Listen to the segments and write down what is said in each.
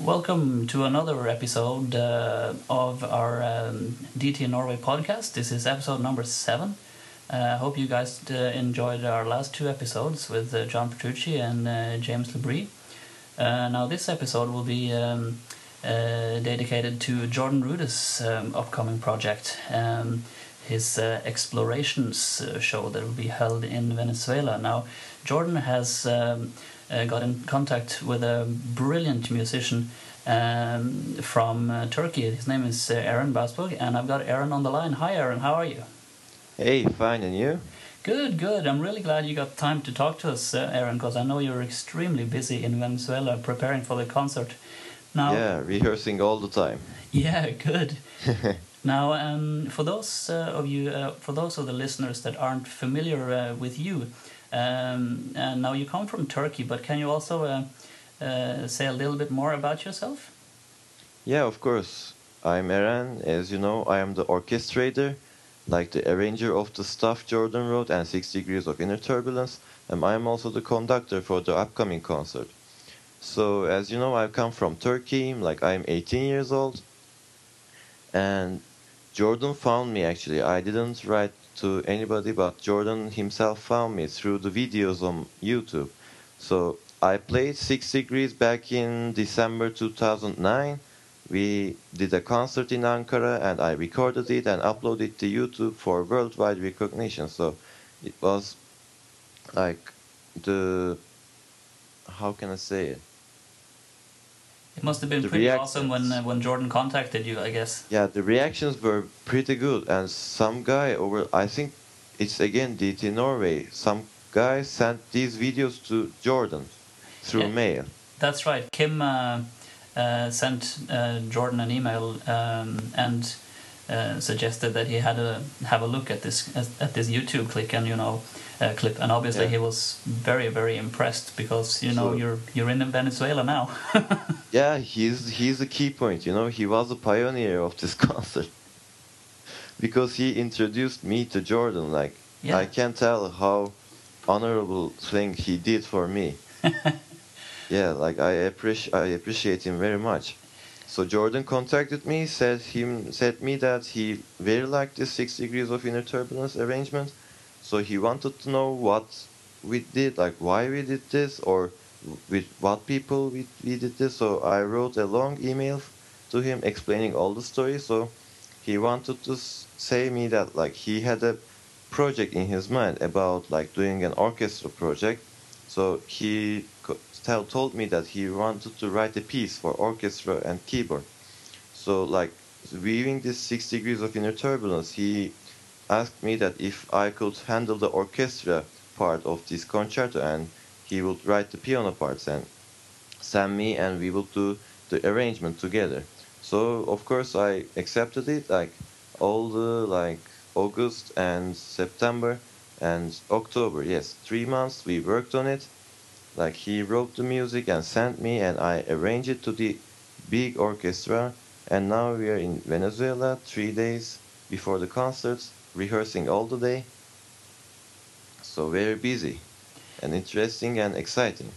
Welcome to another episode uh, of our um, DT Norway podcast. This is episode number seven. I uh, hope you guys uh, enjoyed our last two episodes with uh, John Petrucci and uh, James LaBrie. Uh, now, this episode will be um, dedicated to Jordan Rudess's um, upcoming project, um, his Explorations show that will be held in Venezuela. Now, Jordan has um, got in contact with a brilliant musician um, from uh, Turkey. His name is uh, Aaron Başbuğ, and I've got Aaron on the line. Hi, Aaron. How are you? Hey, fine, and you? Good, good. I'm really glad you got time to talk to us, uh, Aaron, because I know you're extremely busy in Venezuela preparing for the concert. Now, yeah, rehearsing all the time. Yeah, good. now, um, for those uh, of you, uh, for those of the listeners that aren't familiar uh, with you, um, now you come from Turkey, but can you also uh, uh, say a little bit more about yourself? Yeah, of course. I'm Eren. As you know, I am the orchestrator like the arranger of the stuff Jordan wrote and Six Degrees of Inner Turbulence, and I am also the conductor for the upcoming concert. So, as you know, I come from Turkey, like I'm 18 years old, and Jordan found me actually. I didn't write to anybody, but Jordan himself found me through the videos on YouTube. So, I played Six Degrees back in December 2009 we did a concert in Ankara and I recorded it and uploaded to YouTube for worldwide recognition. So it was like the how can I say it? It must have been the pretty awesome when uh, when Jordan contacted you, I guess. Yeah, the reactions were pretty good, and some guy over I think it's again DT Norway. Some guy sent these videos to Jordan through yeah, mail. That's right, Kim. Uh, uh, sent uh, Jordan an email um, and uh, suggested that he had to have a look at this at this YouTube click and you know uh, clip and obviously yeah. he was very very impressed because you know so, you're you're in Venezuela now. yeah, he's he's a key point. You know, he was a pioneer of this concert because he introduced me to Jordan. Like yeah. I can't tell how honorable thing he did for me. yeah, like I appreciate I appreciate him very much. So Jordan contacted me, said him said me that he very liked this six degrees of inner turbulence arrangement. So he wanted to know what we did, like why we did this, or with what people we, we did this. So I wrote a long email to him explaining all the story. So he wanted to say me that like he had a project in his mind about like doing an orchestra project. So he told me that he wanted to write a piece for orchestra and keyboard. So like viewing this six degrees of inner turbulence, he asked me that if I could handle the orchestra part of this concerto and he would write the piano parts and send me and we would do the arrangement together. So of course I accepted it like all the like August and September and October. Yes, three months we worked on it like he wrote the music and sent me and I arranged it to the big orchestra and now we are in Venezuela three days before the concerts rehearsing all the day. So very busy and interesting and exciting.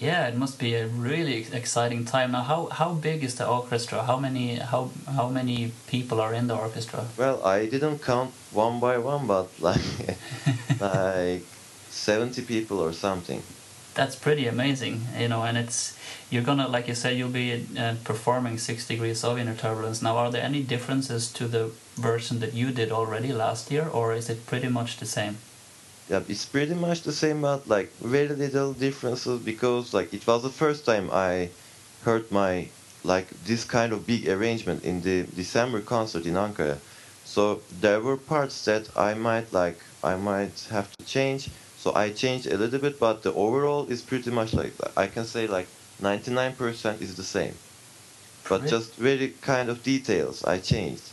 Yeah it must be a really exciting time. Now how how big is the orchestra? How many how how many people are in the orchestra? Well i didn't count one by one but like like 70 people or something that's pretty amazing, you know. And it's you're gonna, like you said, you'll be uh, performing six degrees of inner turbulence. Now, are there any differences to the version that you did already last year, or is it pretty much the same? Yeah, it's pretty much the same, but like very little differences because like it was the first time I heard my like this kind of big arrangement in the December concert in Ankara. So there were parts that I might like I might have to change so I changed a little bit, but the overall is pretty much like that. I can say like 99% is the same. But really? just very kind of details I changed.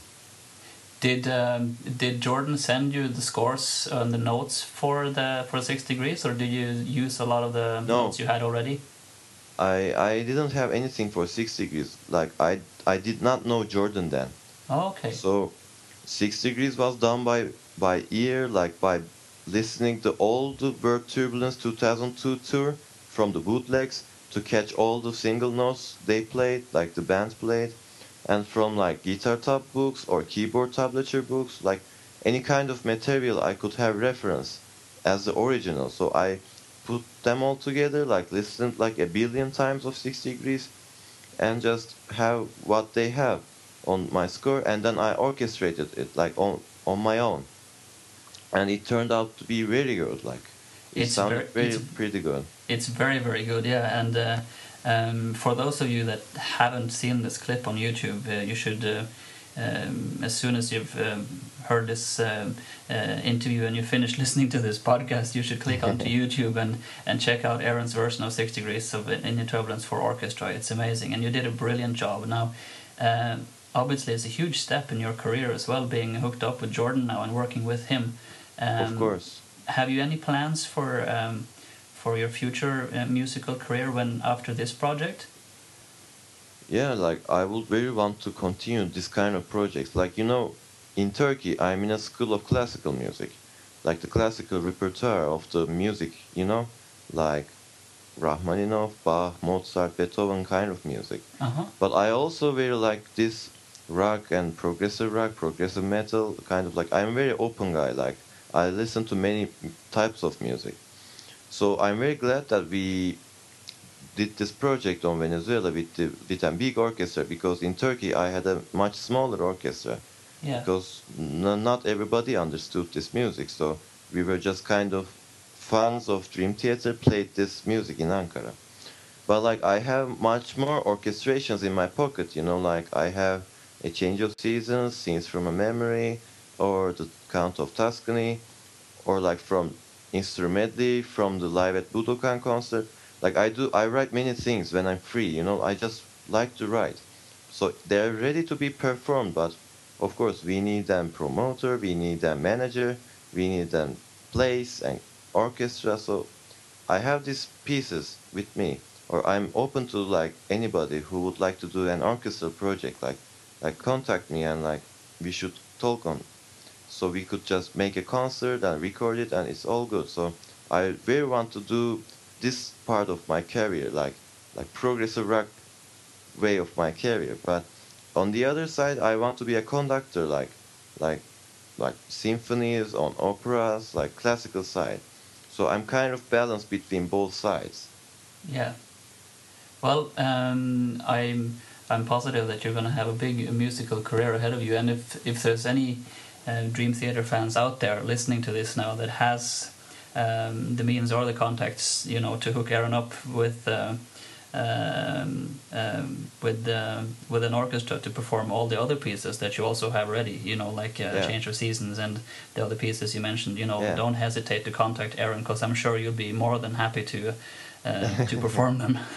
Did um, did Jordan send you the scores and the notes for the for six degrees, or did you use a lot of the no. notes you had already? I I didn't have anything for six degrees. Like I I did not know Jordan then. Oh, okay. So, six degrees was done by by ear, like by listening to all the World Tourbulence 2002 tour from the bootlegs to catch all the single notes they played, like the band played, and from like guitar tab books or keyboard tablature books, like any kind of material I could have reference as the original. So I put them all together, like listened like a billion times of Six Degrees, and just have what they have on my score, and then I orchestrated it like on on my own, and it turned out to be very good. Like it It's sounded ver- very it's- pretty good. It's very, very good, yeah. And uh, um, for those of you that haven't seen this clip on YouTube, uh, you should, uh, um, as soon as you've um, heard this um uh, interview and you finish listening to this podcast, you should click onto YouTube and, and check out Aaron's version of Six Degrees of Inner Turbulence for Orchestra. It's amazing, and you did a brilliant job. Now, um obviously, it's a huge step in your career as well, being hooked up with Jordan now and working with him. Um, of course. have you any plans for um, for your future uh, musical career when after this project? Yeah, like I would very want to continue this kind of projects. Like you know, in Turkey, I'm in a school of classical music, like the classical repertoire of the music. You know, like Rachmaninoff, Bach, Mozart, Beethoven kind of music. Uh huh. But I also very like this rock and progressive rock, progressive metal, kind of like I'm a very open guy. Like I listen to many types of music. So I'm very glad that we did this project on Venezuela with the, with a big orchestra because in Turkey I had a much smaller orchestra Yeah. because n- not everybody understood this music. So we were just kind of fans of Dream Theater played this music in Ankara. But like I have much more orchestrations in my pocket, you know, like I have a change of seasons, scenes from a memory, or the Count of Tuscany, or like from instrumentally from the live at Budokan concert. Like I do, I write many things when I'm free, you know. I just like to write, so they're ready to be performed. But of course, we need a promoter, we need a manager, we need a place and orchestra. So I have these pieces with me, or I'm open to like anybody who would like to do an orchestral project. Like, like contact me and like we should talk on. So we could just make a concert and record it, and it's all good. So I very want to do this part of my career, like like progressive rock way of my career. But on the other side, I want to be a conductor, like like like symphonies on operas, like classical side. So I'm kind of balanced between both sides. Yeah. Well, um, I'm I'm positive that you're going to have a big musical career ahead of you, and if if there's any uh, Dream Theater fans out there listening to this now that has um, the means or the contacts, you know, to hook Aaron up with. Uh, um, um, with uh, with an orchestra to perform all the other pieces that you also have ready, you know, like uh, Yeah. Change of Seasons and the other pieces you mentioned. You know, Yeah. don't hesitate to contact Aaron because I'm sure you'll be more than happy to uh, to perform them.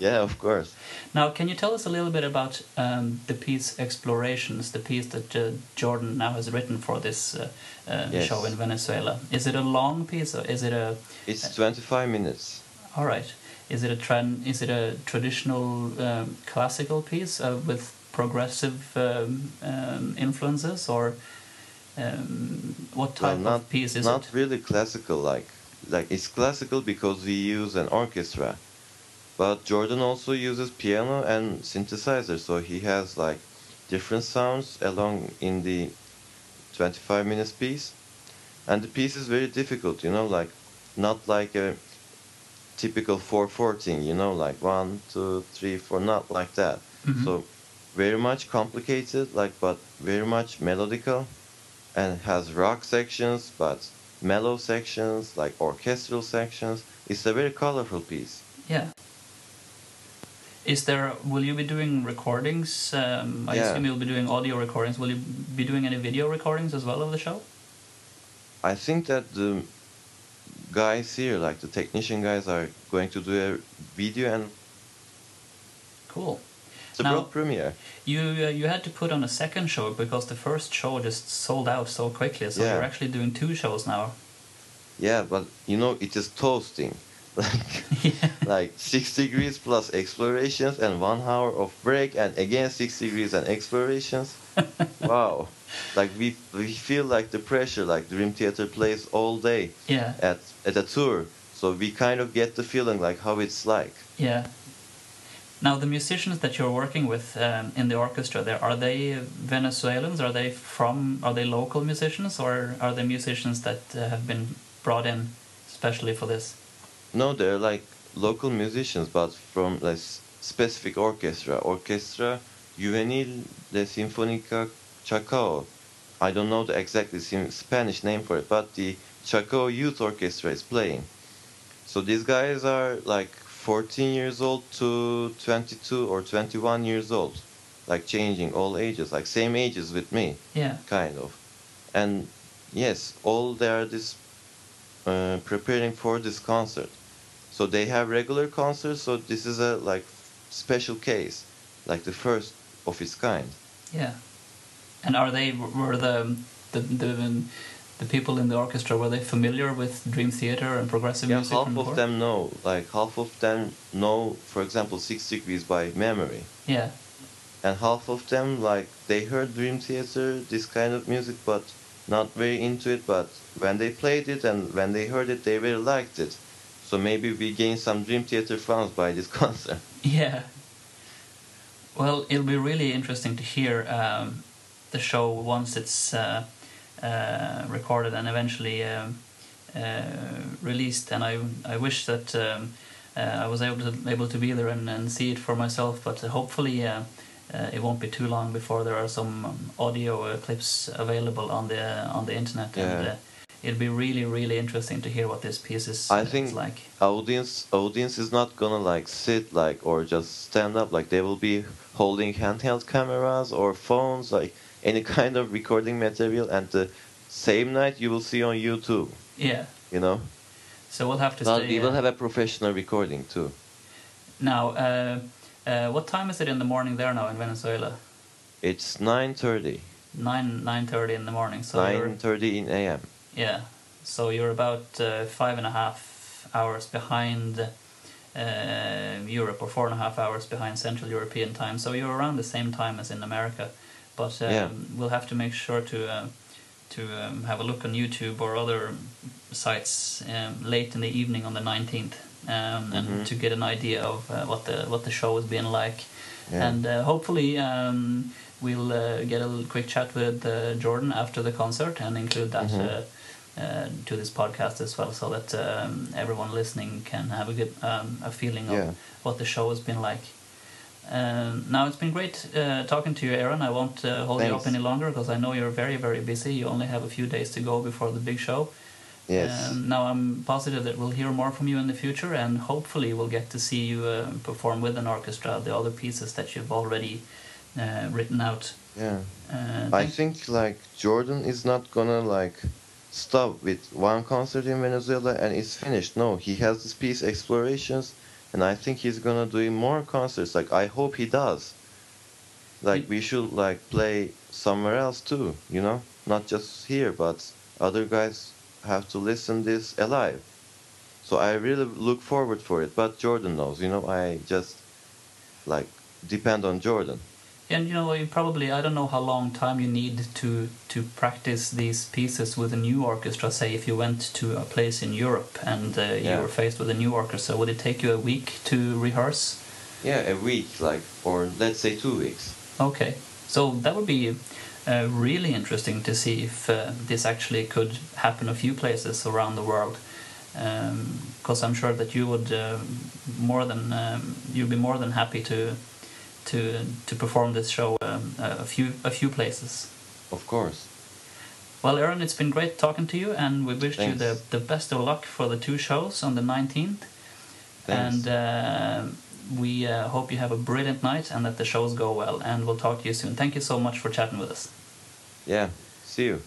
Yeah, of course. now, can you tell us a little bit about um, the piece Explorations, the piece that uh, Jordan now has written for this uh, uh, Yes. show in Venezuela? Is it a long piece or is it a It's 25 minutes. all right? Is it a tran- Is it a traditional um, classical piece uh, with progressive um, um, influences, or um, what type Well, not of piece is not it? Not really classical. Like like it's classical because we use an orchestra, but Jordan also uses piano and synthesizer, so he has like different sounds along in the 25 minutes piece, and the piece is very difficult. You know, like not like a typical 4/14. You know, like one, two, three, four. Not like that. Mhm. So very much complicated, like but very much melodical, and has rock sections, but mellow sections, like orchestral sections. It's a very colorful piece. Yeah. Is there? Will you be doing recordings? Um, I Yeah. assume you'll be doing audio recordings. Will you be doing any video recordings as well of the show? I think that the guys here, like the technician guys, are going to do a video and Cool. A Now- world premiere. You uh, you had to put on a second show because the first show just sold out so quickly. So Yeah. you're actually doing two shows now. Yeah, but you know it is toasting. Like yeah. like six degrees plus explorations and one hour of break and again six degrees and explorations. wow. Like we we feel like the pressure like Dream Theater plays all day Yeah. at at a tour. So we kind of get the feeling like how it's like. Yeah. Now the musicians that you're working with um, in the orchestra, there are they Venezuelans? Are they from? Are they local musicians, or are they musicians that uh, have been brought in especially for this? No, they're like local musicians, but from like specific orchestra. Orchestra Juvenil de Sinfónica Chacao. I don't know the exact Spanish name for it, but the Chacao Youth Orchestra is playing. So these guys are like 14 years old to 22 or 21 years old, like changing all ages, like same ages with me. Yeah. Kind of. And yes, all they are this uh, preparing for this concert. So they have regular concerts. So this is a like special case, like the first of its kind. Yeah. And are they were the the the, the people in the orchestra were they familiar with Dream Theater and progressive yeah, music? half of before? them know. Like half of them know, for example, Six Degrees by memory. Yeah. And half of them like they heard Dream Theater, this kind of music, but not very into it. But when they played it and when they heard it, they really liked it. So maybe we gain some Dream Theater fans by this concert. Yeah. Well, it'll be really interesting to hear um, the show once it's uh, uh, recorded and eventually um, uh, released. And I I wish that um, uh, I was able to able to be there and, and see it for myself. But hopefully. Uh, it won't be too long before there are some um, audio clips available on the on the internet, yeah. and it'll be really really interesting to hear what this piece is I think like. Audience audience is not gonna like sit like or just stand up like they will be holding handheld cameras or phones like any kind of recording material and the same night you will see on YouTube. Yeah. You know. So we'll have to. Stay, we will have a professional recording too. Now, uh, uh, what time is it in the morning there now in Venezuela? It's nine thirty. Nine nine thirty in the morning. So nine thirty in a.m. Yeah, so you're about uh, five and a half hours behind uh, Europe, or four and a half hours behind Central European time. So you're around the same time as in America, but um, yeah. we'll have to make sure to uh, to um, have a look on YouTube or other sites um, late in the evening on the 19th, um, and mm-hmm. to get an idea of uh, what the what the show has been like, yeah. and uh, hopefully um, we'll uh, get a quick chat with uh, Jordan after the concert and include that mm-hmm. uh, uh, to this podcast as well, so that um, everyone listening can have a good um, a feeling of yeah. what the show has been like. Um, now it's been great uh, talking to you, Aaron. I won't uh, hold Thanks. you up any longer because I know you're very, very busy. You only have a few days to go before the big show. Yes. Um, now I'm positive that we'll hear more from you in the future, and hopefully we'll get to see you uh, perform with an orchestra the other pieces that you've already uh, written out. Yeah. Uh, I think like Jordan is not gonna like stop with one concert in Venezuela and it's finished. No, he has this piece explorations, and I think he's gonna do more concerts. Like I hope he does. Like we should like play somewhere else too. You know, not just here, but other guys have to listen this alive. So I really look forward for it. But Jordan knows. You know, I just like depend on Jordan and you know you probably i don't know how long time you need to to practice these pieces with a new orchestra say if you went to a place in europe and uh, yeah. you were faced with a new orchestra would it take you a week to rehearse? Yeah a week like or let's say two weeks. Okay. So that would be uh, really interesting to see if uh, this actually could happen a few places around the world. Because um, i'm sure that you would uh, more than um, you'd be more than happy to to to perform this show um, a few a few places. Of course. Well, Aaron, it's been great talking to you, and we wish Thanks. you the the best of luck for the two shows on the nineteenth. And uh, we uh, hope you have a brilliant night and that the shows go well. And we'll talk to you soon. Thank you so much for chatting with us. Yeah. See you.